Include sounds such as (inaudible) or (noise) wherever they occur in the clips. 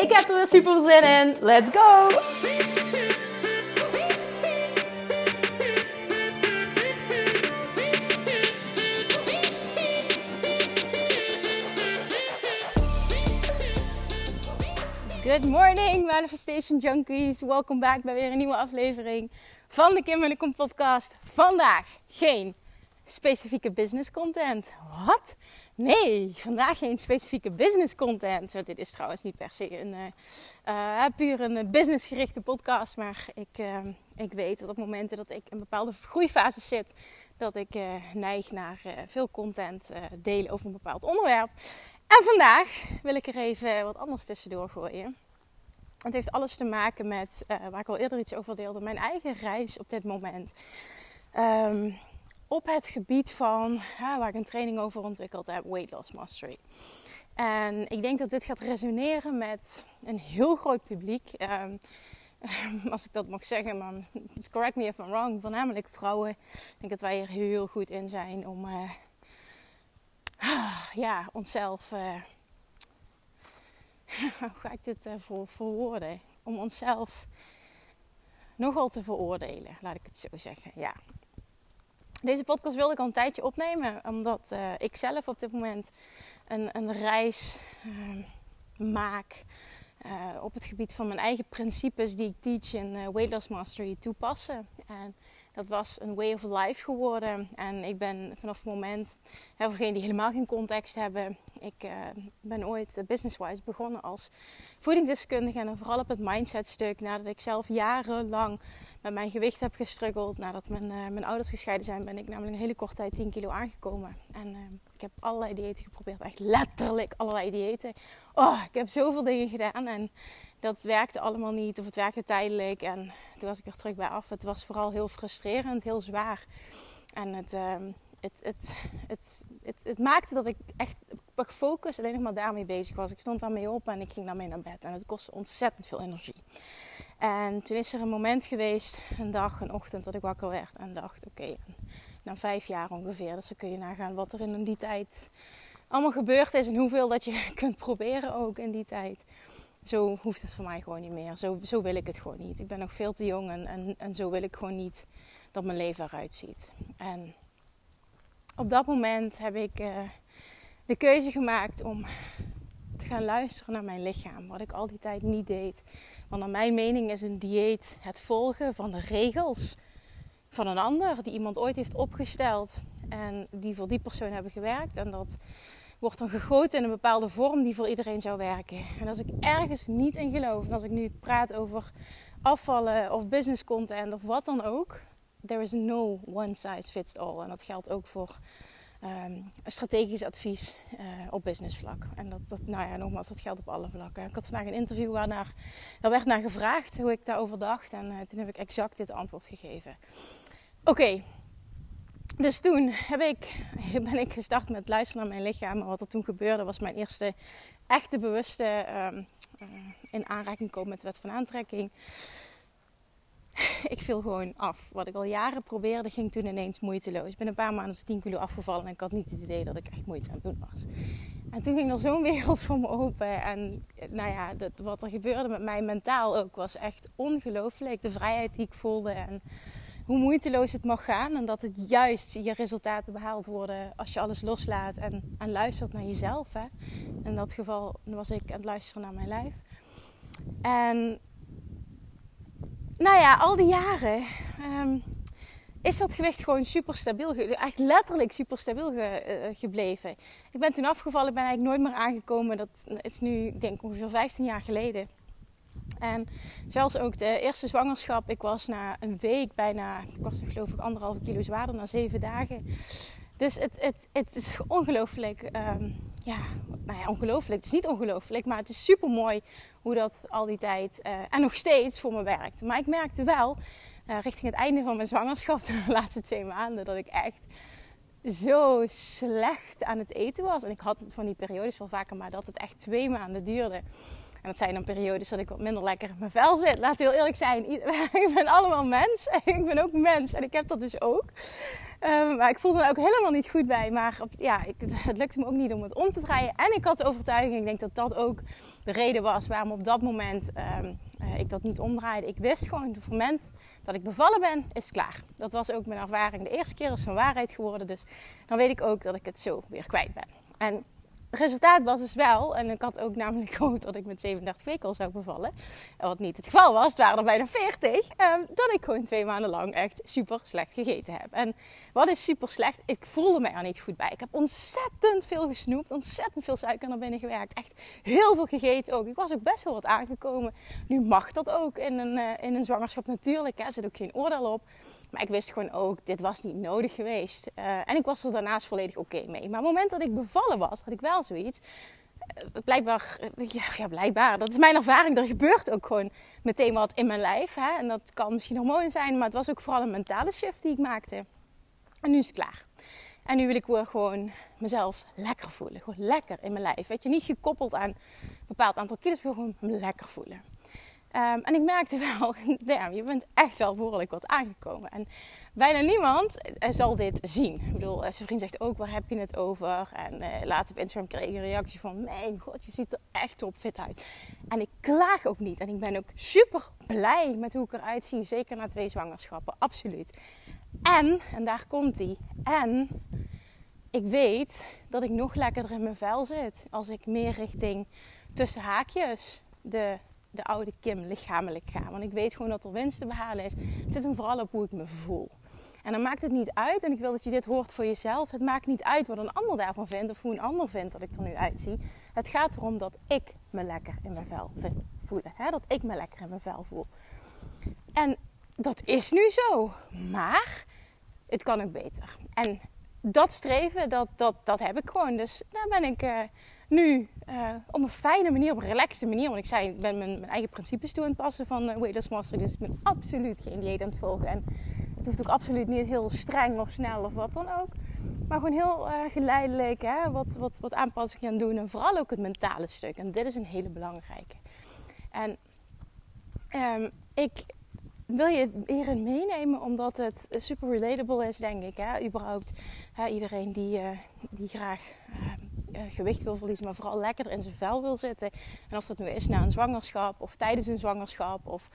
Ik heb er weer super zin in. Let's go! Good morning, Manifestation Junkies. Welkom back bij weer een nieuwe aflevering van de Kim en de Kom podcast. Vandaag geen specifieke business content. Wat? Nee, vandaag geen specifieke business content. Dit is trouwens niet per se een uh, puur een businessgerichte podcast. Maar ik, uh, ik weet dat op momenten dat ik in bepaalde groeifase zit, dat ik neig naar veel content delen over een bepaald onderwerp. En vandaag wil ik er even wat anders tussendoor gooien. Het heeft alles te maken met, waar ik al eerder iets over deelde, mijn eigen reis op dit moment. Um, op het gebied van waar ik een training over ontwikkeld heb, Weight Loss Mastery. En ik denk dat dit gaat resoneren met een heel groot publiek. Um, (laughs) als ik dat mag zeggen, maar correct me if I'm wrong, voornamelijk vrouwen. Ik denk dat wij er heel goed in zijn om uh, (sighs) ja, onszelf. Uh, (laughs) hoe ga ik dit uh, voor, verwoorden? Om onszelf nogal te veroordelen, laat ik het zo zeggen. Ja, deze podcast wilde ik al een tijdje opnemen, omdat uh, ik zelf op dit moment een, een reis uh, maak uh, op het gebied van mijn eigen principes die ik teach in Weight Loss Mastery toepassen. En dat was een way of life geworden. En ik ben vanaf het moment, hè, voor degenen die helemaal geen context hebben, ik ben ooit business-wise begonnen als voedingsdeskundige en vooral op het mindset stuk, nadat ik zelf jarenlang met mijn gewicht heb gestruggeld. Nadat mijn, uh, mijn ouders gescheiden zijn, ben ik namelijk een hele korte tijd 10 kilo aangekomen. En uh, ik heb allerlei diëten geprobeerd. Echt letterlijk allerlei diëten. Oh, ik heb zoveel dingen gedaan. En dat werkte allemaal niet. Of het werkte tijdelijk. En toen was ik er terug bij af. Het was vooral heel frustrerend, heel zwaar. En het, uh, het, het, het, het, het, maakte dat ik echt focus alleen nog maar daarmee bezig was. Ik stond daarmee op en ik ging daarmee naar bed. En het kostte ontzettend veel energie. En toen is er een moment geweest, een dag, een ochtend, dat ik wakker werd en dacht: oké, na vijf jaar ongeveer, dus dan kun je nagaan wat er in die tijd allemaal gebeurd is en hoeveel dat je (laughs) kunt proberen ook in die tijd. Zo hoeft het voor mij gewoon niet meer. Zo, zo wil ik het gewoon niet. Ik ben nog veel te jong en, en, en zo wil ik gewoon niet dat mijn leven eruit ziet. En op dat moment heb ik uh, de keuze gemaakt om te gaan luisteren naar mijn lichaam. Wat ik al die tijd niet deed. Want naar mijn mening is een dieet het volgen van de regels van een ander die iemand ooit heeft opgesteld en die voor die persoon hebben gewerkt. En dat wordt dan gegoten in een bepaalde vorm die voor iedereen zou werken. En als ik ergens niet in geloof, en als ik nu praat over afvallen of business content of wat dan ook, there is no one size fits all. En dat geldt ook voor um, strategisch advies uh, op businessvlak. En dat, nou ja, nogmaals, dat geldt op alle vlakken. Ik had vandaag een interview waar naar, daar werd naar gevraagd hoe ik daarover dacht. En uh, toen heb ik exact dit antwoord gegeven. Oké, dus toen heb ik, (laughs) ben ik gestart met luisteren naar mijn lichaam. Maar wat er toen gebeurde was mijn eerste echte bewuste um, uh, in aanraking komen met de wet van aantrekking. (laughs) ik viel gewoon af. Wat ik al jaren probeerde, ging toen ineens moeiteloos. Ik ben een paar maanden 10 kilo afgevallen en ik had niet het idee dat ik echt moeite aan het doen was. En toen ging er zo'n (laughs) wereld voor me open. En nou ja, dat, wat er gebeurde met mij mentaal ook was echt ongelooflijk. De vrijheid die ik voelde en hoe moeiteloos het mag gaan. En dat het juist je resultaten behaald worden als je alles loslaat en, en luistert naar jezelf. Hè. In dat geval was ik aan het luisteren naar mijn lijf. En nou ja, al die jaren um, is dat gewicht gewoon super stabiel. Eigenlijk letterlijk super stabiel ge, uh, gebleven. Ik ben toen afgevallen, ik ben eigenlijk nooit meer aangekomen. Dat is nu, ik denk ongeveer 15 jaar geleden. En zelfs ook de eerste zwangerschap. Ik was na een week bijna, ik was geloof ik anderhalve kilo zwaarder na zeven dagen. Dus het, het, het is ongelooflijk um, ja, nou ja, ongelooflijk. Het is niet ongelooflijk, maar het is super mooi hoe dat al die tijd uh, en nog steeds voor me werkt. Maar ik merkte wel, uh, richting het einde van mijn zwangerschap, (laughs) de laatste twee maanden, dat ik echt zo slecht aan het eten was. En ik had van die periodes wel vaker, maar dat het echt twee maanden duurde. En dat zijn dan periodes dat ik wat minder lekker in mijn vel zit. Laat heel eerlijk zijn, (laughs) ik ben allemaal mens. (laughs) Ik ben ook mens en ik heb dat dus ook. Um, maar ik voelde er ook helemaal niet goed bij. Maar op, ja, ik, (laughs) het lukte me ook niet om het om te draaien. En ik had de overtuiging, ik denk dat dat ook de reden was waarom op dat moment um, uh, ik dat niet omdraaide. Ik wist gewoon, op het moment dat ik bevallen ben, is klaar. Dat was ook mijn ervaring. De eerste keer is een waarheid geworden. Dus dan weet ik ook dat ik het zo weer kwijt ben. En resultaat was dus wel, en ik had ook namelijk (laughs) gehoopt dat ik met 37 weken al zou bevallen. Wat niet het geval was, het waren er bijna 40. Eh, dat ik gewoon twee maanden lang echt super slecht gegeten heb. En wat is super slecht? Ik voelde me er niet goed bij. Ik heb ontzettend veel gesnoept, ontzettend veel suiker naar binnen gewerkt. Echt heel veel gegeten ook. Ik was ook best wel wat aangekomen. Nu mag dat ook in een, uh, in een zwangerschap natuurlijk. Er zit ook geen oordeel op. Maar ik wist gewoon ook, dit was niet nodig geweest. Uh, en ik was er daarnaast volledig oké mee. Maar op het moment dat ik bevallen was, had ik wel zoiets. Uh, blijkbaar, uh, ja, ja, blijkbaar, dat is mijn ervaring. Er gebeurt ook gewoon meteen wat in mijn lijf. Hè? En dat kan misschien hormonen zijn, maar het was ook vooral een mentale shift die ik maakte. En nu is het klaar. En nu wil ik weer gewoon mezelf lekker voelen. Gewoon lekker in mijn lijf. Weet je, niet gekoppeld aan een bepaald aantal kilo's, wil gewoon lekker voelen. Um, en ik merkte (laughs) wel, damn, je bent echt wel behoorlijk wat aangekomen. En bijna niemand zal dit zien. Ik bedoel, zijn vriend zegt ook, waar heb je het over? En uh, op Instagram kreeg ik een reactie van, mijn god, je ziet er echt top fit uit. En ik klaag ook niet. En ik ben ook super blij met hoe ik eruit zie. Zeker na twee zwangerschappen, absoluut. En, en daar komt hij. En ik weet dat ik nog lekkerder in mijn vel zit. Als ik meer richting tussen haakjes de de oude Kim lichamelijk ga. Want ik weet gewoon dat er winst te behalen is. Het zit hem vooral op hoe ik me voel. En dan maakt het niet uit, en ik wil dat je dit hoort voor jezelf. Het maakt niet uit wat een ander daarvan vindt of hoe een ander vindt dat ik er nu uitzie. Het gaat erom dat ik me lekker in mijn vel voelen. Hè? Dat ik me lekker in mijn vel voel. En dat is nu zo. Maar het kan ook beter. En dat streven, dat, dat, dat heb ik gewoon. Dus daar ben ik. Uh, nu uh, op een fijne manier, op een relaxte manier. Want ik zei, ik ben mijn, mijn eigen principes toe aan het passen van uh, Weight Loss Mastery. Dus ik ben absoluut geen dieet aan het volgen. En het hoeft ook absoluut niet heel streng of snel of wat dan ook. Maar gewoon heel uh, geleidelijk hè? Wat, wat, wat aanpassingen gaan doen. En vooral ook het mentale stuk. En dit is een hele belangrijke. En um, ik wil je hierin meenemen omdat het super relatable is, denk ik. Hè? Überhaupt hè, iedereen die, uh, die graag uh, gewicht wil verliezen, maar vooral lekker in zijn vel wil zitten. En als dat nu is na een zwangerschap of tijdens een zwangerschap of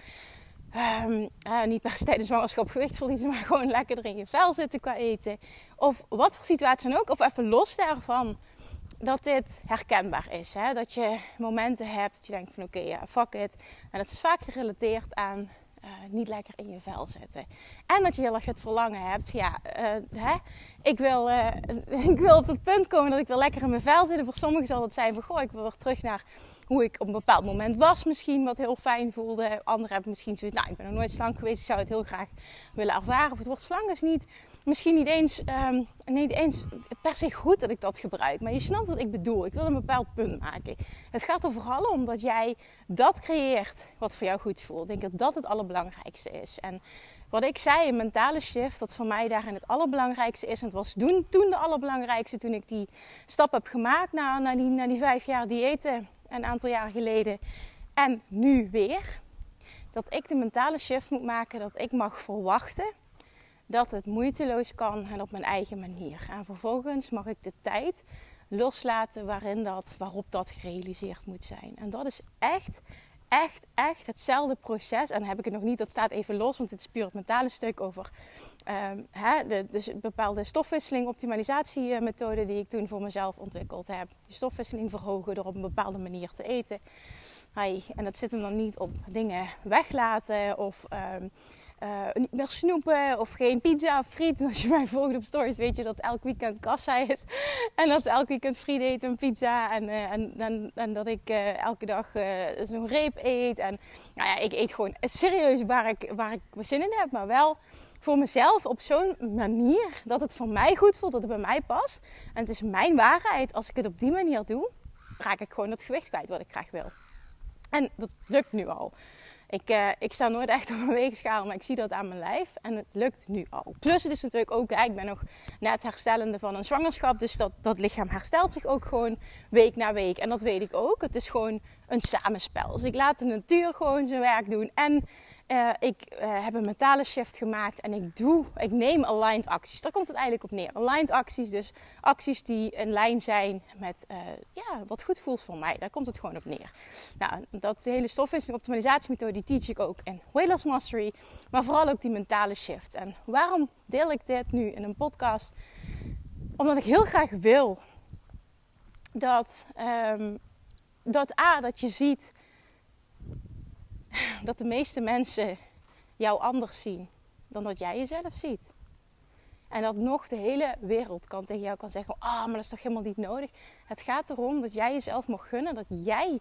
uh, niet per se tijdens zwangerschap gewicht verliezen, maar gewoon lekker in je vel zitten qua eten. Of wat voor situatie dan ook, of even los daarvan. Dat dit herkenbaar is. Hè? Dat je momenten hebt dat je denkt van oké, ja, fuck it. En dat is vaak gerelateerd aan uh, niet lekker in je vel zitten. En dat je heel erg het verlangen hebt. Ja, uh, hè? Ik, wil, uh, (laughs) ik wil op het punt komen dat ik wel lekker in mijn vel zit. voor sommigen zal het zijn van, goh, ik wil weer terug naar hoe ik op een bepaald moment was misschien. Wat heel fijn voelde. Anderen hebben misschien zoiets, nou, ik ben nog nooit slank geweest. Ik zou het heel graag willen ervaren. Of het wordt slank is niet misschien niet eens, um, niet eens per se goed dat ik dat gebruik. Maar je snapt wat ik bedoel. Ik wil een bepaald punt maken. Het gaat er vooral om dat jij dat creëert wat voor jou goed voelt. Ik denk dat dat het allerbelangrijkste is. En wat ik zei, een mentale shift, dat voor mij daarin het allerbelangrijkste is. En het was toen, toen de allerbelangrijkste toen ik die stap heb gemaakt na, na, die, na die vijf jaar diëten. Een aantal jaar geleden. En nu weer. Dat ik de mentale shift moet maken. Dat ik mag verwachten dat het moeiteloos kan en op mijn eigen manier. En vervolgens mag ik de tijd loslaten waarin dat, waarop dat gerealiseerd moet zijn. En dat is echt, echt, echt hetzelfde proces. En heb ik het nog niet, dat staat even los, want het is puur het mentale stuk over um, hè, de, de, bepaalde stofwisseling, optimalisatiemethode die ik toen voor mezelf ontwikkeld heb. De stofwisseling verhogen door op een bepaalde manier te eten. En dat zit hem dan niet op dingen weglaten of um, uh, niet meer snoepen of geen pizza of friet. Als je (laughs) mij volgt op stories weet je dat elk weekend kassa is. (laughs) En dat elk weekend friet eten en pizza. En, uh, en, en, dat ik uh, elke dag zo'n reep eet. En nou ja, ik eet gewoon serieus waar ik, waar ik zin in heb. Maar wel voor mezelf op zo'n manier dat het voor mij goed voelt, dat het bij mij past. En het is mijn waarheid. Als ik het op die manier doe, raak ik gewoon het gewicht kwijt wat ik graag wil. En dat lukt nu al. Ik, uh, ik sta nooit echt op een weegschaal, maar ik zie dat aan mijn lijf. En het lukt nu al. Plus het is natuurlijk ook, ik ben nog net herstellende van een zwangerschap. Dus dat, dat lichaam herstelt zich ook gewoon week na week. En dat weet ik ook. Het is gewoon een samenspel. Dus ik laat de natuur gewoon zijn werk doen. En uh, ik uh, heb een mentale shift gemaakt en ik doe, ik neem aligned acties. Daar komt het eigenlijk op neer. Aligned acties, dus acties die in lijn zijn met uh, ja, wat goed voelt voor mij. Daar komt het gewoon op neer. Nou, dat hele stofwisseling optimalisatiemethode die teach ik ook in Weight Mastery. Maar vooral ook die mentale shift. En waarom deel ik dit nu in een podcast? Omdat ik heel graag wil dat, um, dat A, dat je ziet (laughs) dat de meeste mensen jou anders zien dan dat jij jezelf ziet. En dat nog de hele wereld kan tegen jou kan zeggen: Ah, oh, maar dat is toch helemaal niet nodig. Het gaat erom dat jij jezelf mag gunnen dat jij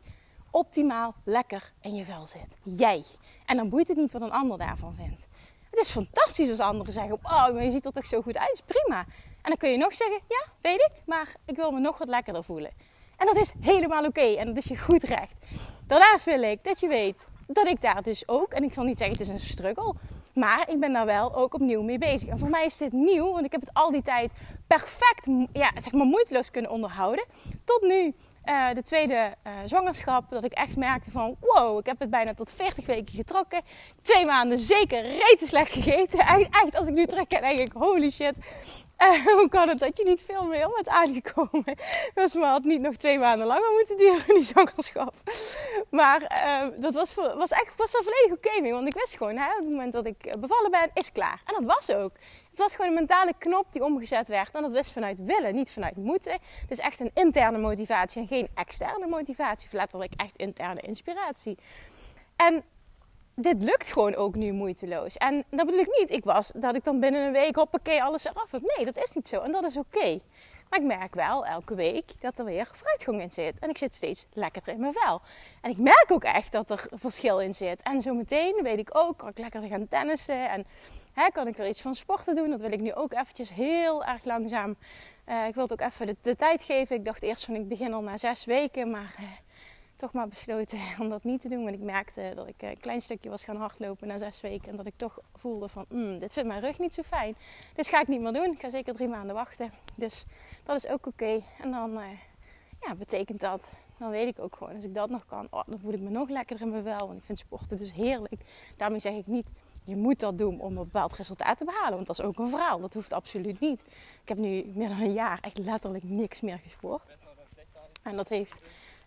optimaal lekker in je vel zit. Jij. En dan boeit het niet wat een ander daarvan vindt. Het is fantastisch als anderen zeggen: Oh, maar je ziet er toch zo goed uit. prima. En dan kun je nog zeggen: Ja, weet ik, maar ik wil me nog wat lekkerder voelen. En dat is helemaal oké. En dat is je goed recht. Daarnaast wil ik dat je weet dat ik daar dus ook, en ik zal niet zeggen het is een struggle, maar ik ben daar wel ook opnieuw mee bezig. En voor mij is dit nieuw, want ik heb het al die tijd perfect, ja, zeg maar moeiteloos kunnen onderhouden. Tot nu uh, de tweede uh, zwangerschap, dat ik echt merkte van wow, ik heb het bijna tot 40 weken getrokken. Twee maanden zeker rete slecht gegeten. Echt, echt als ik nu terug denk ik holy shit. Uh, (laughs) hoe kan het dat je niet veel meer bent aangekomen? (laughs) Dus maar had niet nog twee maanden langer moeten duren, (laughs) die zwangerschap. Maar uh, dat was, was echt was er volledig oké. Want ik wist gewoon, hè, op het moment dat ik bevallen ben, is klaar. En dat was ook. Het was gewoon een mentale knop die omgezet werd. En dat was vanuit willen, niet vanuit moeten. Dus echt een interne motivatie en geen externe motivatie. Letterlijk echt interne inspiratie. En dit lukt gewoon ook nu moeiteloos. En dat bedoel ik niet, ik was dat ik dan binnen een week hoppakee alles eraf heb. Nee, dat is niet zo. En dat is oké. Maar ik merk wel elke week dat er weer vooruitgang in zit. En ik zit steeds lekkerder in mijn vel. En ik merk ook echt dat er verschil in zit. En zo meteen weet ik ook, kan ik lekker gaan tennissen. En hè, kan ik weer iets van sporten doen. Dat wil ik nu ook eventjes heel erg langzaam. Uh, ik wil het ook even de, tijd geven. Ik dacht eerst van ik begin al na zes weken. Maar uh, toch maar besloten (laughs) om dat niet te doen. Want ik merkte dat ik een klein stukje was gaan hardlopen na zes weken. En dat ik toch voelde van, mm, dit vindt mijn rug niet zo fijn. Dus ga ik niet meer doen. Ik ga zeker drie maanden wachten. Dus dat is ook oké. En dan uh, ja, betekent dat, dan weet ik ook gewoon, als ik dat nog kan, oh, dan voel ik me nog lekkerder in mijn wel. Want ik vind sporten dus heerlijk. Daarmee zeg ik niet, je moet dat doen om een bepaald resultaat te behalen. Want dat is ook een verhaal. Dat hoeft absoluut niet. Ik heb nu meer dan een jaar echt letterlijk niks meer gesport. En dat heeft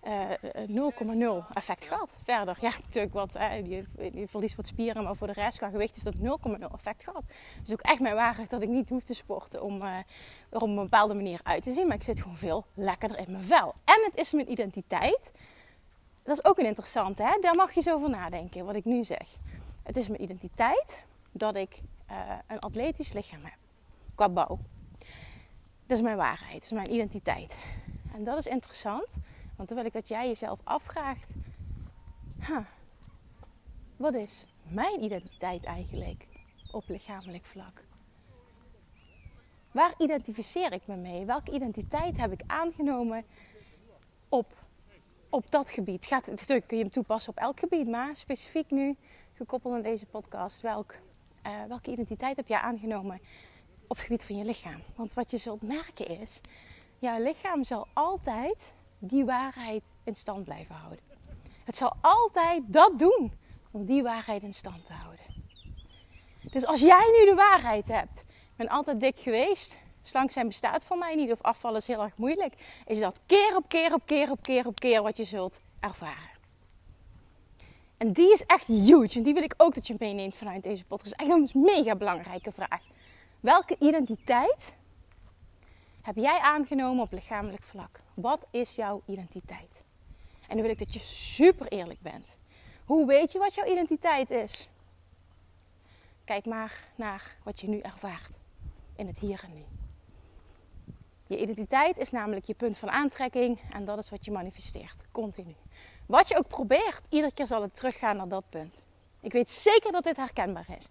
0,0 uh, effect gehad. Verder, ja, natuurlijk wat, uh, je, je verliest wat spieren, maar voor de rest qua gewicht heeft dat 0,0 effect gehad. Dus ook echt mijn waarheid dat ik niet hoef te sporten om uh, er op een bepaalde manier uit te zien. Maar ik zit gewoon veel lekkerder in mijn vel. En het is mijn identiteit. Dat is ook een interessante, hè? daar mag je zo over nadenken, wat ik nu zeg. Het is mijn identiteit dat ik een atletisch lichaam heb, qua bouw. Dat is mijn waarheid, dat is mijn identiteit. En dat is interessant. Want wil ik dat jij jezelf afvraagt: huh, wat is mijn identiteit eigenlijk op lichamelijk vlak? Waar identificeer ik me mee? Welke identiteit heb ik aangenomen op, op dat gebied? Gaat, natuurlijk kun je hem toepassen op elk gebied, maar specifiek nu gekoppeld aan deze podcast, welk, uh, welke identiteit heb jij aangenomen op het gebied van je lichaam? Want wat je zult merken is, jouw lichaam zal altijd die waarheid in stand blijven houden. Het zal altijd dat doen om die waarheid in stand te houden. Dus als jij nu de waarheid hebt, ben altijd dik geweest, slank zijn bestaat voor mij niet of afvallen is heel erg moeilijk, is dat keer op keer op keer op keer op keer wat je zult ervaren. En die is echt huge. En die wil ik ook dat je meeneemt vanuit deze podcast. Echt een mega belangrijke vraag. Welke identiteit heb jij aangenomen op lichamelijk vlak? Wat is jouw identiteit? En dan wil ik dat je super eerlijk bent. Hoe weet je wat jouw identiteit is? Kijk maar naar wat je nu ervaart in het hier en nu. Je identiteit is namelijk je punt van aantrekking en dat is wat je manifesteert, continu. Wat je ook probeert, iedere keer zal het teruggaan naar dat punt. Ik weet zeker dat dit herkenbaar is.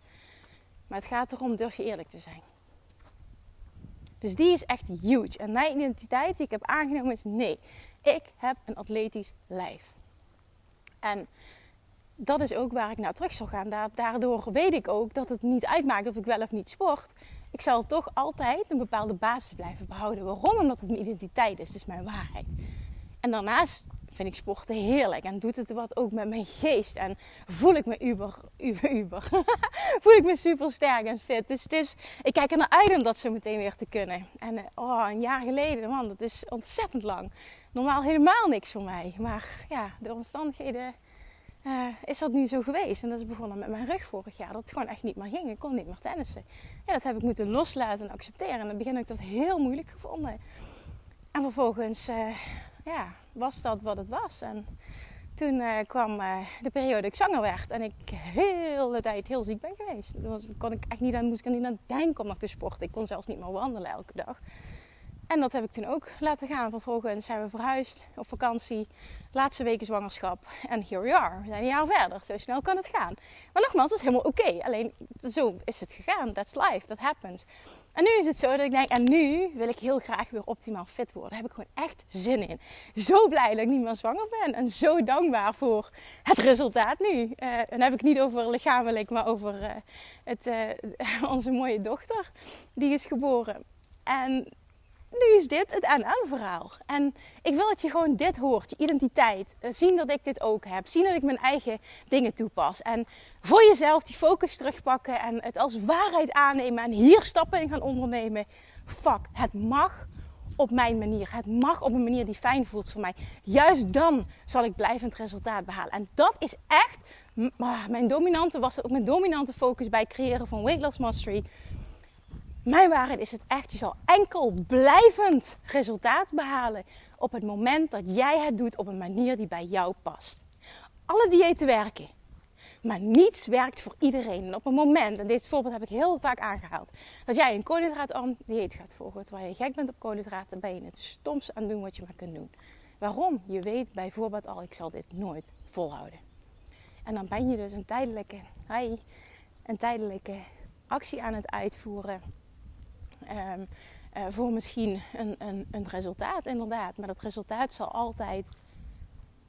Maar het gaat erom, durf je eerlijk te zijn. Dus die is echt huge. En mijn identiteit die ik heb aangenomen is nee. Ik heb een atletisch lijf. En dat is ook waar ik naar terug zal gaan. Daardoor weet ik ook dat het niet uitmaakt of ik wel of niet sport. Ik zal toch altijd een bepaalde basis blijven behouden. Waarom? Omdat het mijn identiteit is. Is mijn waarheid. En daarnaast vind ik sporten heerlijk. En doet het wat ook met mijn geest. En voel ik me uber, uber, uber. (laughs) voel ik me super sterk en fit. Dus het is, ik kijk er naar uit om dat zo meteen weer te kunnen. En eh, oh, een jaar geleden, man, dat is ontzettend lang. Normaal helemaal niks voor mij. Maar ja, de omstandigheden uh, is dat nu zo geweest. En dat is begonnen met mijn rug vorig jaar. Dat het gewoon echt niet meer ging. Ik kon niet meer tennissen. Ja, dat heb ik moeten loslaten en accepteren. En in het begin heb ik dat heel moeilijk gevonden. En vervolgens uh, ja, was dat wat het was. En toen uh, kwam de periode dat ik zwanger werd. En ik heel de tijd heel ziek ben geweest. Toen kon ik echt niet aan, moest ik niet aan denken om nog te sporten. Ik kon zelfs niet meer wandelen elke dag. En dat heb ik toen ook laten gaan. Vervolgens zijn we verhuisd op vakantie. Laatste weken zwangerschap. En here we are. We zijn een jaar verder. Zo snel kan het gaan. Maar nogmaals, het is helemaal oké. Alleen zo is het gegaan. That's life. That happens. En nu is het zo dat ik denk, en nu wil ik heel graag weer optimaal fit worden. Daar heb ik gewoon echt zin in. Zo blij dat ik niet meer zwanger ben. En zo dankbaar voor het resultaat nu. Uh, dan heb ik niet over lichamelijk, maar over uh, het, uh, (laughs) onze mooie dochter. Die is geboren. En nu is dit het NL-verhaal. En ik wil dat je gewoon dit hoort, je identiteit. Eh, zien dat ik dit ook heb. Zien dat ik mijn eigen dingen toepas. En voor jezelf die focus terugpakken en het als waarheid aannemen. En hier stappen in gaan ondernemen. Fuck, het mag op mijn manier. Het mag op een manier die fijn voelt voor mij. Juist dan zal ik blijvend resultaat behalen. En dat is echt ah, mijn dominante, was ook mijn dominante focus bij het creëren van Weight Loss Mastery mijn waarheid is het echt. Je zal enkel blijvend resultaat behalen op het moment dat jij het doet op een manier die bij jou past. Alle diëten werken. Maar niets werkt voor iedereen. En op het moment, en dit voorbeeld heb ik heel vaak aangehaald, dat jij een koolhydraatarm dieet gaat volgen, terwijl je gek bent op koolhydraten, ben je het stomst aan doen wat je maar kunt doen. Waarom? Je weet bijvoorbeeld al, ik zal dit nooit volhouden. En dan ben je dus een tijdelijke, hi, een tijdelijke actie aan het uitvoeren Ehm, eh, voor misschien een, een, een resultaat, inderdaad. Maar dat resultaat zal altijd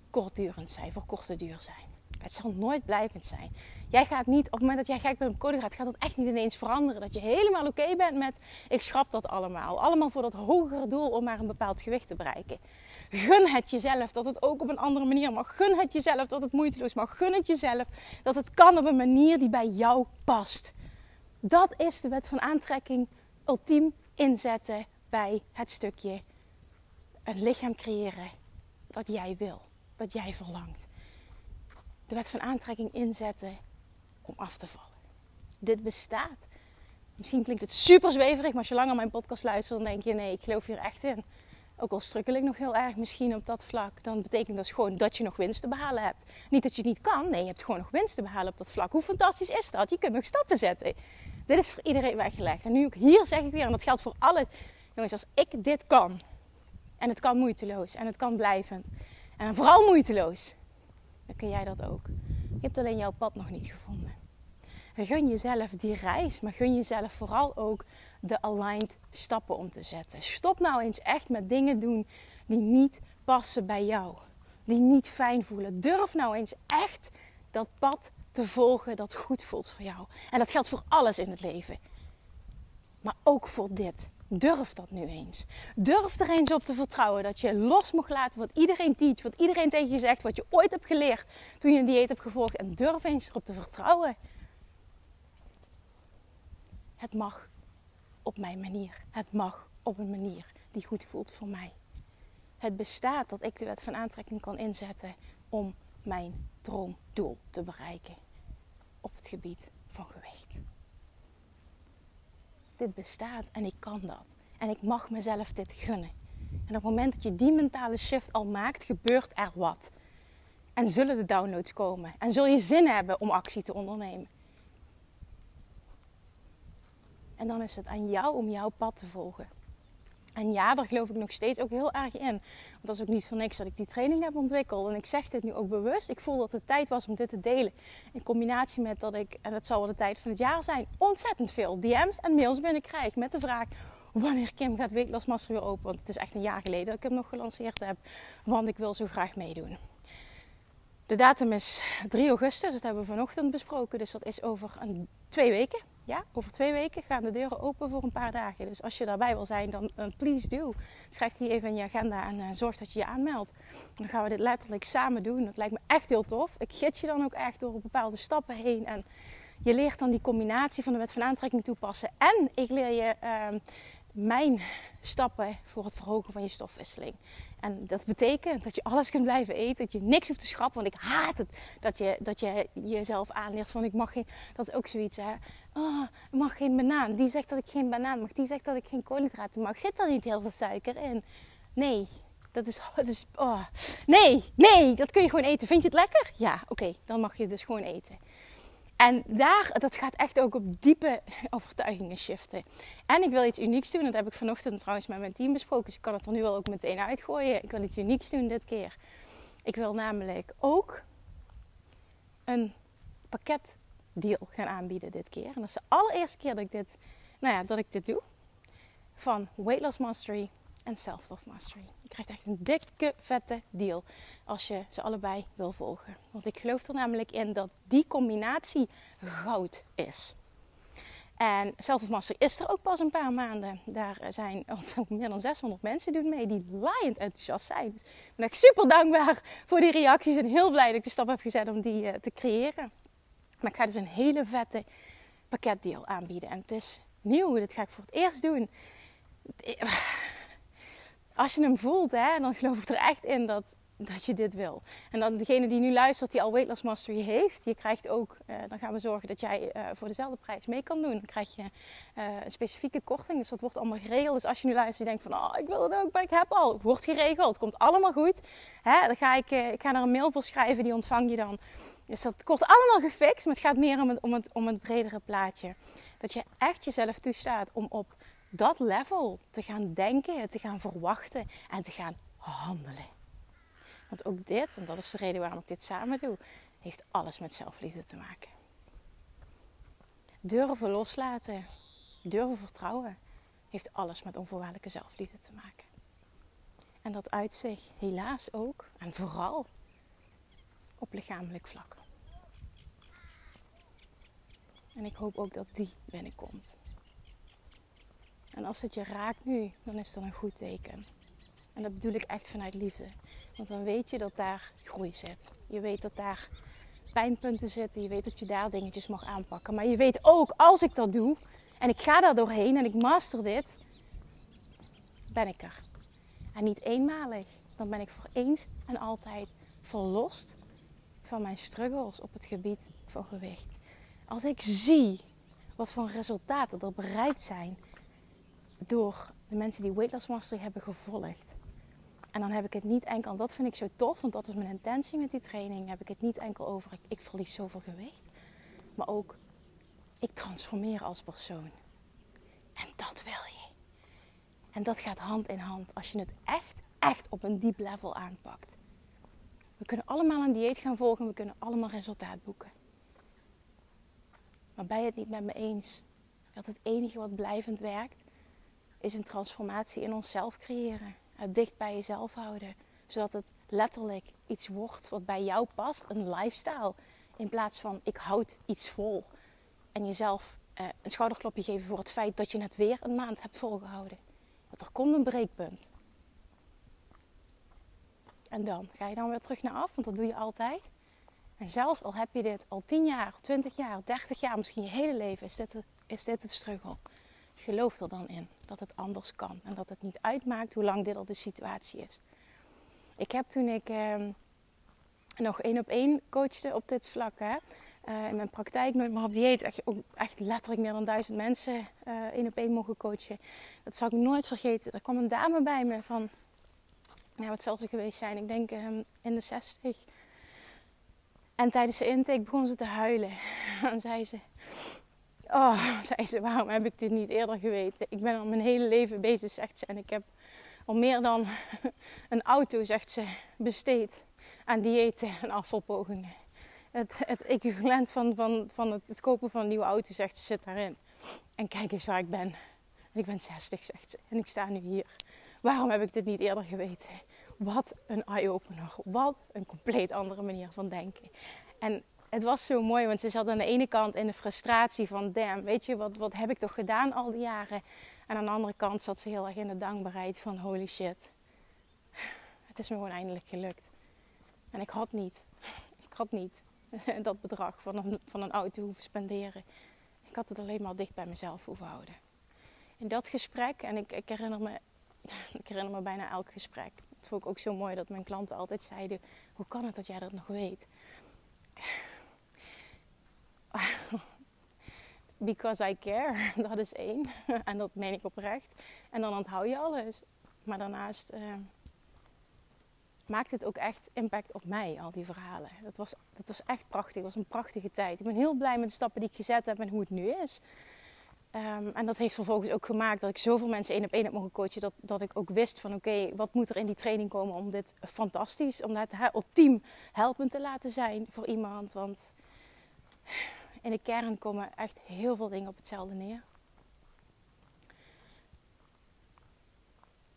kortdurend zijn, voor korte duur zijn. Het zal nooit blijvend zijn. Jij gaat niet, op het moment dat jij gek bent op koolhydraten, gaat dat echt niet ineens veranderen. Dat je helemaal oké bent met, ik schrap dat allemaal. Allemaal voor dat hogere doel om maar een bepaald gewicht te bereiken. Gun het jezelf dat het ook op een andere manier mag. Gun het jezelf dat het moeiteloos mag. Gun het jezelf dat het kan op een manier die bij jou past. Dat is de wet van aantrekking ultiem inzetten bij het stukje een lichaam creëren dat jij wil, dat jij verlangt. De wet van aantrekking inzetten om af te vallen. Dit bestaat. Misschien klinkt het super zweverig, maar als je langer mijn podcast luistert, dan denk je: nee, ik geloof hier echt in. Ook al strukkel ik nog heel erg misschien op dat vlak, dan betekent dat gewoon dat je nog winst te behalen hebt. Niet dat je het niet kan, nee, je hebt gewoon nog winst te behalen op dat vlak. Hoe fantastisch is dat? Je kunt nog stappen zetten. Dit is voor iedereen weggelegd. En nu ook hier zeg ik weer, en dat geldt voor alles. Jongens, als ik dit kan, en het kan moeiteloos, en het kan blijvend, en vooral moeiteloos, dan kun jij dat ook. Je hebt alleen jouw pad nog niet gevonden. En gun jezelf die reis, maar gun jezelf vooral ook de aligned stappen om te zetten. Stop nou eens echt met dingen doen die niet passen bij jou. Die niet fijn voelen. Durf nou eens echt dat pad te volgen dat goed voelt voor jou. En dat geldt voor alles in het leven. Maar ook voor dit. Durf dat nu eens. Durf er eens op te vertrouwen dat je los mag laten wat iedereen teach, wat iedereen tegen je zegt, wat je ooit hebt geleerd toen je een dieet hebt gevolgd. En durf eens erop te vertrouwen. Het mag op mijn manier. Het mag op een manier die goed voelt voor mij. Het bestaat dat ik de wet van aantrekking kan inzetten om mijn droomdoel te bereiken op het gebied van gewicht. Dit bestaat en ik kan dat. En ik mag mezelf dit gunnen. En op het moment dat je die mentale shift al maakt, gebeurt er wat. En zullen de downloads komen. En zul je zin hebben om actie te ondernemen. En dan is het aan jou om jouw pad te volgen. En ja, daar geloof ik nog steeds ook heel erg in. Want dat is ook niet voor niks dat ik die training heb ontwikkeld. En ik zeg dit nu ook bewust. Ik voel dat het tijd was om dit te delen. In combinatie met dat ik, en het zal wel de tijd van het jaar zijn, ontzettend veel DM's en mails binnenkrijg met de vraag: wanneer Kim gaat Weight Loss Master weer open? Want het is echt een jaar geleden dat ik hem nog gelanceerd heb. Want ik wil zo graag meedoen. De datum is 3 augustus, dat hebben we vanochtend besproken. Dus dat is over een, twee weken. Ja, over twee weken gaan de deuren open voor een paar dagen. Dus als je daarbij wil zijn, dan uh, please do. Schrijf die even in je agenda en uh, zorg dat je je aanmeldt. Dan gaan we dit letterlijk samen doen. Dat lijkt me echt heel tof. Ik gids je dan ook echt door bepaalde stappen heen. En je leert dan die combinatie van de wet van aantrekking toepassen. En ik leer je uh, mijn stappen voor het verhogen van je stofwisseling. En dat betekent dat je alles kunt blijven eten, dat je niks hoeft te schrappen. Want ik haat het dat je, dat je jezelf aanleert van ik mag geen... Dat is ook zoiets hè. Oh, ik mag geen banaan. Die zegt dat ik geen banaan mag. Die zegt dat ik geen koolhydraten mag. Zit er niet heel veel suiker in? Nee. Dat is, dat is oh. Nee, nee, dat kun je gewoon eten. Vind je het lekker? Ja, oké, dan mag je dus gewoon eten. En daar, dat gaat echt ook op diepe overtuigingen shiften. En ik wil iets unieks doen. Dat heb ik vanochtend trouwens met mijn team besproken. Dus ik kan het er nu wel ook meteen uitgooien. Ik wil iets unieks doen dit keer. Ik wil namelijk ook een pakketdeal gaan aanbieden dit keer. En dat is de allereerste keer dat ik dit, nou ja, dat ik dit doe. Van Weight Loss Mastery en Self-Love Mastery. Je krijgt echt een dikke, vette deal als je ze allebei wil volgen. Want ik geloof er namelijk in dat die combinatie goud is. En Self-Love Mastery is er ook pas een paar maanden. Daar zijn meer dan 600 mensen doen mee die laaiend enthousiast zijn. Dus ik ben echt super dankbaar voor die reacties en heel blij dat ik de stap heb gezet om die uh, te creëren. Maar ik ga dus een hele vette pakketdeal aanbieden. En het is nieuw, dit ga ik voor het eerst doen als je hem voelt, hè, dan geloof ik er echt in dat, dat je dit wil. En dan degene die nu luistert, die al Weight Loss Mastery heeft, je krijgt ook, uh, dan gaan we zorgen dat jij uh, voor dezelfde prijs mee kan doen. Dan krijg je uh, een specifieke korting, dus dat wordt allemaal geregeld. Dus als je nu luistert en denkt van, oh, ik wil het ook, maar ik heb al. Wordt geregeld, komt allemaal goed. Hè, dan ga ik, ik ga er een mail voor schrijven, die ontvang je dan. Dus dat wordt allemaal gefixt, maar het gaat meer om het, om het, om het bredere plaatje. Dat je echt jezelf toestaat om op dat level te gaan denken, te gaan verwachten en te gaan handelen. Want ook dit, en dat is de reden waarom ik dit samen doe, heeft alles met zelfliefde te maken. Durven loslaten, durven vertrouwen, heeft alles met onvoorwaardelijke zelfliefde te maken. En dat uit zich helaas ook, en vooral, op lichamelijk vlak. En ik hoop ook dat die binnenkomt. En als het je raakt nu, dan is dat een goed teken. En dat bedoel ik echt vanuit liefde. Want dan weet je dat daar groei zit. Je weet dat daar pijnpunten zitten. Je weet dat je daar dingetjes mag aanpakken. Maar je weet ook, als ik dat doe en ik ga daar doorheen en ik master dit, ben ik er. En niet eenmalig. Dan ben ik voor eens en altijd verlost van mijn struggles op het gebied van gewicht. Als ik zie wat voor resultaten er bereikt zijn door de mensen die Weight Loss Mastery hebben gevolgd. En dan heb ik het niet enkel, en dat vind ik zo tof, want dat was mijn intentie met die training. Heb ik het niet enkel over ik, ik verlies zoveel gewicht, maar ook ik transformeer als persoon. En dat wil je. En dat gaat hand in hand als je het echt, echt op een diep level aanpakt. We kunnen allemaal een dieet gaan volgen, we kunnen allemaal resultaat boeken. Maar ben je het niet met me eens dat het enige wat blijvend werkt, is een transformatie in onszelf creëren. Het dicht bij jezelf houden. Zodat het letterlijk iets wordt wat bij jou past. Een lifestyle. In plaats van ik houd iets vol. En jezelf eh, een schouderklopje geven voor het feit dat je het weer een maand hebt volgehouden. Want er komt een breekpunt. En dan ga je dan weer terug naar af, want dat doe je altijd. En zelfs al heb je dit al 10 jaar, 20 jaar, 30 jaar, misschien je hele leven, is dit, is dit het struggle geloof er dan in dat het anders kan. En dat het niet uitmaakt hoe lang dit al de situatie is. Ik heb toen ik ehm, nog één op één coachte op dit vlak. Hè, uh, in mijn praktijk nooit meer op dieet. Echt, echt letterlijk meer dan duizend mensen uh, één op één mogen coachen. Dat zal ik nooit vergeten. Er kwam een dame bij me van... Ja, wat zal ze geweest zijn? Ik denk um, in de zestig. En tijdens de intake begon ze te huilen. (laughs) en zei ze... Oh, (laughs) zei ze, waarom heb ik dit niet eerder geweten? Ik ben al mijn hele leven bezig, zegt ze. En ik heb al meer dan (laughs) een auto, zegt ze, besteed aan diëten en afvalpogingen. Het, het equivalent van, van, van het, kopen van een nieuwe auto, zegt ze, zit daarin. En kijk eens waar ik ben. ik ben 60, zegt ze. En ik sta nu hier. Waarom heb ik dit niet eerder geweten? Wat een eye-opener. Wat een compleet andere manier van denken. En het was zo mooi, want ze zat aan de ene kant in de frustratie van... Damn, weet je, wat, wat heb ik toch gedaan al die jaren? En aan de andere kant zat ze heel erg in de dankbaarheid van... Holy shit, (laughs) het is me gewoon eindelijk gelukt. En ik had niet, (laughs) ik had niet (laughs) dat bedrag van een, van een auto hoeven spenderen. Ik had het alleen maar dicht bij mezelf hoeven houden. In dat gesprek, en ik, ik, herinner me, ik herinner me bijna elk gesprek. Het vond ik ook zo mooi dat mijn klanten altijd zeiden: Hoe kan het dat jij dat nog weet? (laughs) Because I care, (laughs) dat is één. (laughs) En dat meen ik oprecht. En dan onthoud je alles. Maar daarnaast. Uh, maakt het ook echt impact op mij, al die verhalen. Dat was, dat was echt prachtig. Het was een prachtige tijd. Ik ben heel blij met de stappen die ik gezet heb en hoe het nu is. Um, en dat heeft vervolgens ook gemaakt dat ik zoveel mensen één op één heb mogen coachen. Dat, dat ik ook wist van oké, wat moet er in die training komen om dit fantastisch, om het ultiem helpend te laten zijn voor iemand. Want in de kern komen echt heel veel dingen op hetzelfde neer.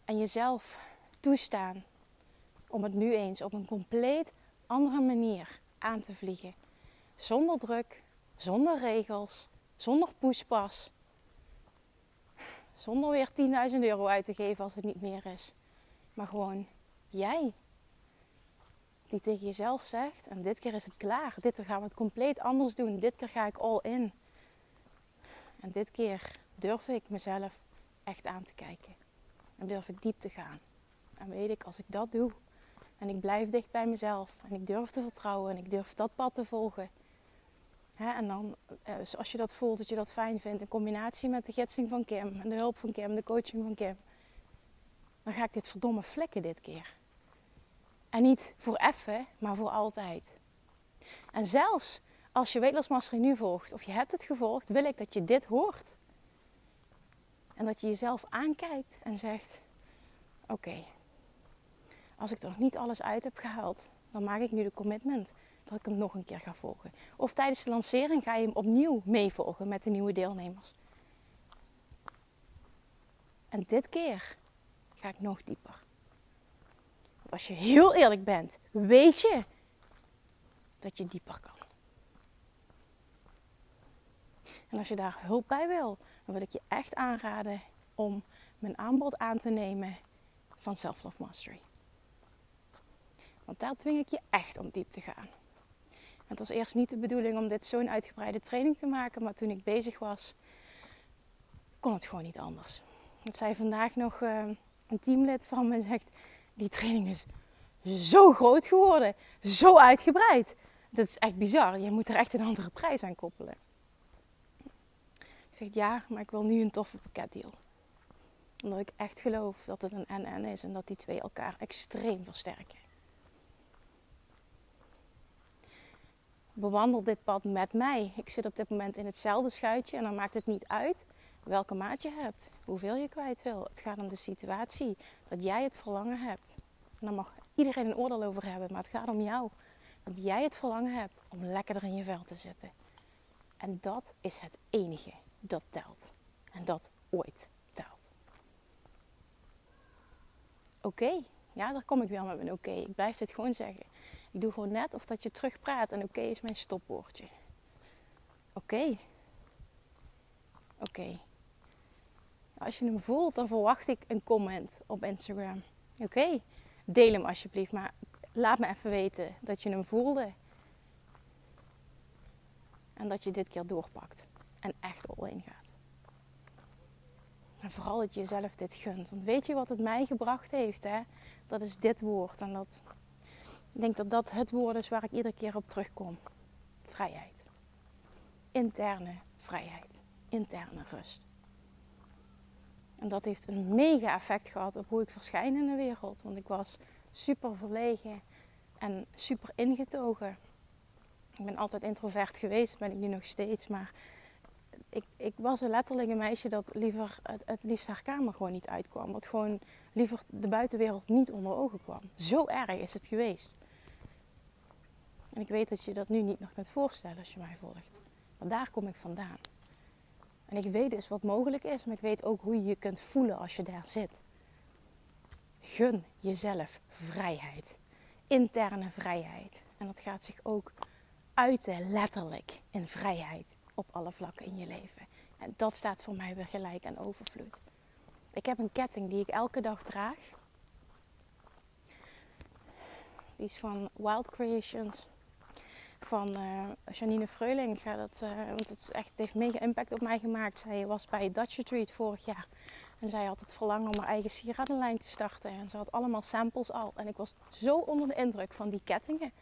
En jezelf toestaan om het nu eens op een compleet andere manier aan te vliegen. Zonder druk, zonder regels, zonder poespas. Zonder weer 10.000 euro uit te geven als het niet meer is. Maar gewoon jij. Die tegen jezelf zegt, en dit keer is het klaar. Dit keer gaan we het compleet anders doen. Dit keer ga ik all in. En dit keer durf ik mezelf echt aan te kijken. En durf ik diep te gaan. En weet ik, als ik dat doe, en ik blijf dicht bij mezelf. En ik durf te vertrouwen. En ik durf dat pad te volgen. en dan, eh, als je dat voelt, dat je dat fijn vindt. In combinatie met de gidsing van Kim. En de hulp van Kim. De coaching van Kim. Dan ga ik dit verdomme flikken dit keer. En niet voor even, maar voor altijd. En zelfs als je Weightloss nu volgt. Of je hebt het gevolgd. Wil ik dat je dit hoort. En dat je jezelf aankijkt en zegt... Oké, als ik er nog niet alles uit heb gehaald, dan maak ik nu de commitment dat ik hem nog een keer ga volgen. Of tijdens de lancering ga je hem opnieuw meevolgen met de nieuwe deelnemers. En dit keer ga ik nog dieper. Als je heel eerlijk bent, weet je dat je dieper kan. En als je daar hulp bij wil, dan wil ik je echt aanraden om mijn aanbod aan te nemen van Self Love Mastery. Want daar dwing ik je echt om diep te gaan. Het was eerst niet de bedoeling om dit zo'n uitgebreide training te maken, maar toen ik bezig was, kon het gewoon niet anders. Het zei vandaag nog uh, een teamlid van me zegt: die training is zo groot geworden, zo uitgebreid. Dat is echt bizar. Je moet er echt een andere prijs aan koppelen. Ik zeg ja, maar ik wil nu een toffe pakketdeal. Omdat ik echt geloof dat het een NN is en dat die twee elkaar extreem versterken. bewandel dit pad met mij. Ik zit op dit moment in hetzelfde schuitje en dan maakt het niet uit welke maat je hebt, hoeveel je kwijt wil. Het gaat om de situatie, dat jij het verlangen hebt. En daar mag iedereen een oordeel over hebben, maar het gaat om jou. Dat jij het verlangen hebt om lekkerder in je vel te zitten. En dat is het enige dat telt. En dat ooit telt. Oké, ja, daar kom ik weer met mijn oké. Ik blijf dit gewoon zeggen. Ik doe gewoon net of dat je terugpraat en oké is mijn stopwoordje. Oké. Oké. Als je hem voelt, dan verwacht ik een comment op Instagram. Oké. Deel hem alsjeblieft, maar laat me even weten dat je hem voelde. En dat je dit keer doorpakt. En echt all in gaat. En vooral dat je jezelf dit gunt. Want weet je wat het mij gebracht heeft? Hè? Dat is dit woord. En dat ik denk dat dat het woord is waar ik iedere keer op terugkom. Vrijheid. Interne vrijheid. Interne rust. En dat heeft een mega effect gehad op hoe ik verschijn in de wereld. Want ik was super verlegen en super ingetogen. Ik ben altijd introvert geweest, ben ik nu nog steeds. Maar ik, ik was een letterlijk een meisje dat liever het, liefst haar kamer gewoon niet uitkwam. Wat gewoon liever de buitenwereld niet onder ogen kwam. Zo erg is het geweest. En ik weet dat je dat nu niet nog kunt voorstellen als je mij volgt. Maar daar kom ik vandaan. En ik weet dus wat mogelijk is, maar ik weet ook hoe je je kunt voelen als je daar zit. Gun jezelf vrijheid. Interne vrijheid. En dat gaat zich ook uiten letterlijk in vrijheid op alle vlakken in je leven. En dat staat voor mij weer gelijk aan overvloed. Ik heb een ketting die ik elke dag draag. Die is van Wild Creations. Van uh, Janine Freuling. Ga dat, uh, want het, echt, heeft mega impact op mij gemaakt. Zij was bij Dutch Retreat vorig jaar. En zij had het verlangen om haar eigen sieradenlijn te starten. En ze had allemaal samples al. En ik was zo onder de indruk van die kettingen.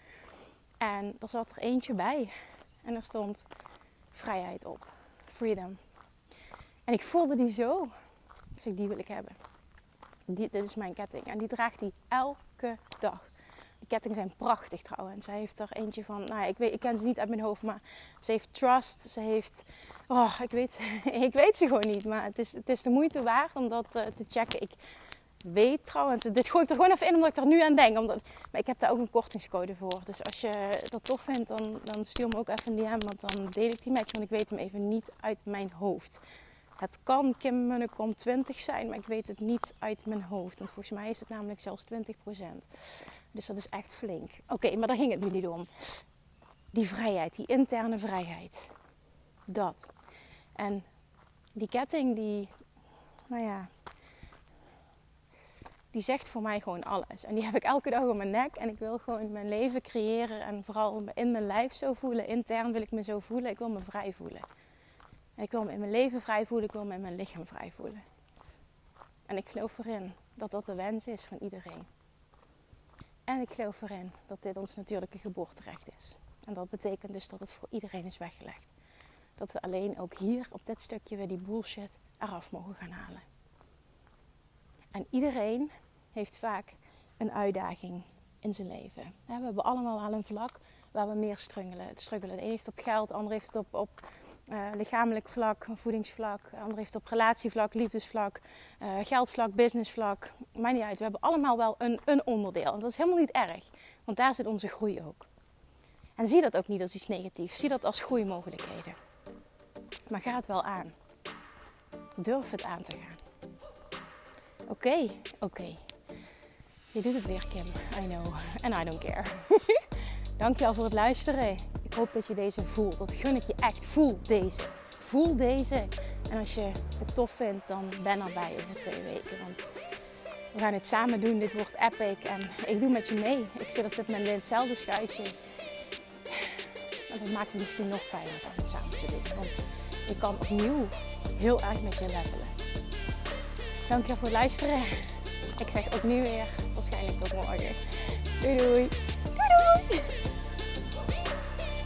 En er zat er eentje bij. En er stond vrijheid op. Freedom. En ik voelde die zo. Dus ik, die wil ik hebben. Die, dit is mijn ketting. En die draagt hij elke dag. Die kettingen zijn prachtig trouwens. Zij heeft er eentje van, nou ik, weet, ik ken ze niet uit mijn hoofd, maar ze heeft trust. Ze heeft, oh, ik weet, (laughs) ik weet ze gewoon niet. Maar het is, het is de moeite waard om dat uh, te checken. Ik, weet trouwens, dit gooi ik er gewoon even in omdat ik er nu aan denk. Omdat, maar ik heb daar ook een kortingscode voor. Dus als je dat tof vindt, dan, dan stuur me ook even een DM. Want dan deel ik die met je, want ik weet hem even niet uit mijn hoofd. Het kan Kim Munnekom 20 zijn, maar ik weet het niet uit mijn hoofd. Want volgens mij is het namelijk zelfs 20%. Dus dat is echt flink. Oké, maar daar ging het nu niet om. Die vrijheid, die interne vrijheid. Dat. En die ketting, die, nou ja, die zegt voor mij gewoon alles. En die heb ik elke dag om mijn nek. En ik wil gewoon mijn leven creëren. En vooral in mijn lijf zo voelen. Intern wil ik me zo voelen. Ik wil me vrij voelen. ik wil me in mijn leven vrij voelen. Ik wil me in mijn lichaam vrij voelen. En ik geloof erin dat dat de wens is van iedereen. En ik geloof erin dat dit ons natuurlijke geboorterecht is. En dat betekent dus dat het voor iedereen is weggelegd. Dat we alleen ook hier op dit stukje weer die bullshit eraf mogen gaan halen. En iedereen heeft vaak een uitdaging in zijn leven. We hebben allemaal wel een vlak waar we meer struggelen. struggelen. De een heeft het op geld, de ander heeft het op, op uh, lichamelijk vlak, voedingsvlak. De ander heeft op relatievlak, liefdesvlak, uh, geldvlak, businessvlak. Maakt niet uit. We hebben allemaal wel een, een onderdeel. En dat is helemaal niet erg. Want daar zit onze groei ook. En zie dat ook niet als iets negatiefs. Zie dat als groeimogelijkheden. Maar ga het wel aan. Durf het aan te gaan. Oké, oké. Je doet het weer, Kim. I know. And I don't care. (laughs) Dankjewel voor het luisteren. Ik hoop dat je deze voelt. Dat gun ik je echt. Voel deze. Voel deze. En als je het tof vindt, dan ben erbij over twee weken. Want we gaan het samen doen. Dit wordt epic. En ik doe met je mee. Ik zit op dit moment in hetzelfde schuitje. En dat maakt het misschien nog fijner om het samen te doen. Want je kan opnieuw heel erg met je levelen. Dankjewel voor het luisteren. Ik zeg nu weer waarschijnlijk tot morgen. Doei doei. Doei doei.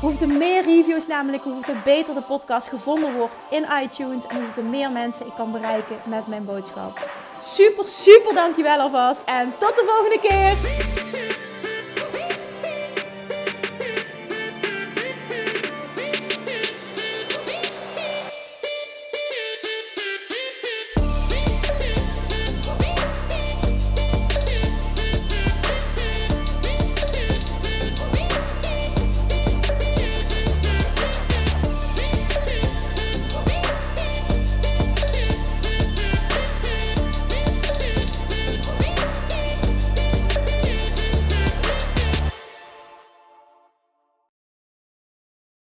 Hoeveel meer reviews namelijk, hoeveel beter de podcast gevonden wordt in iTunes en hoeveel meer mensen ik kan bereiken met mijn boodschap. Super, super dankjewel alvast en tot de volgende keer!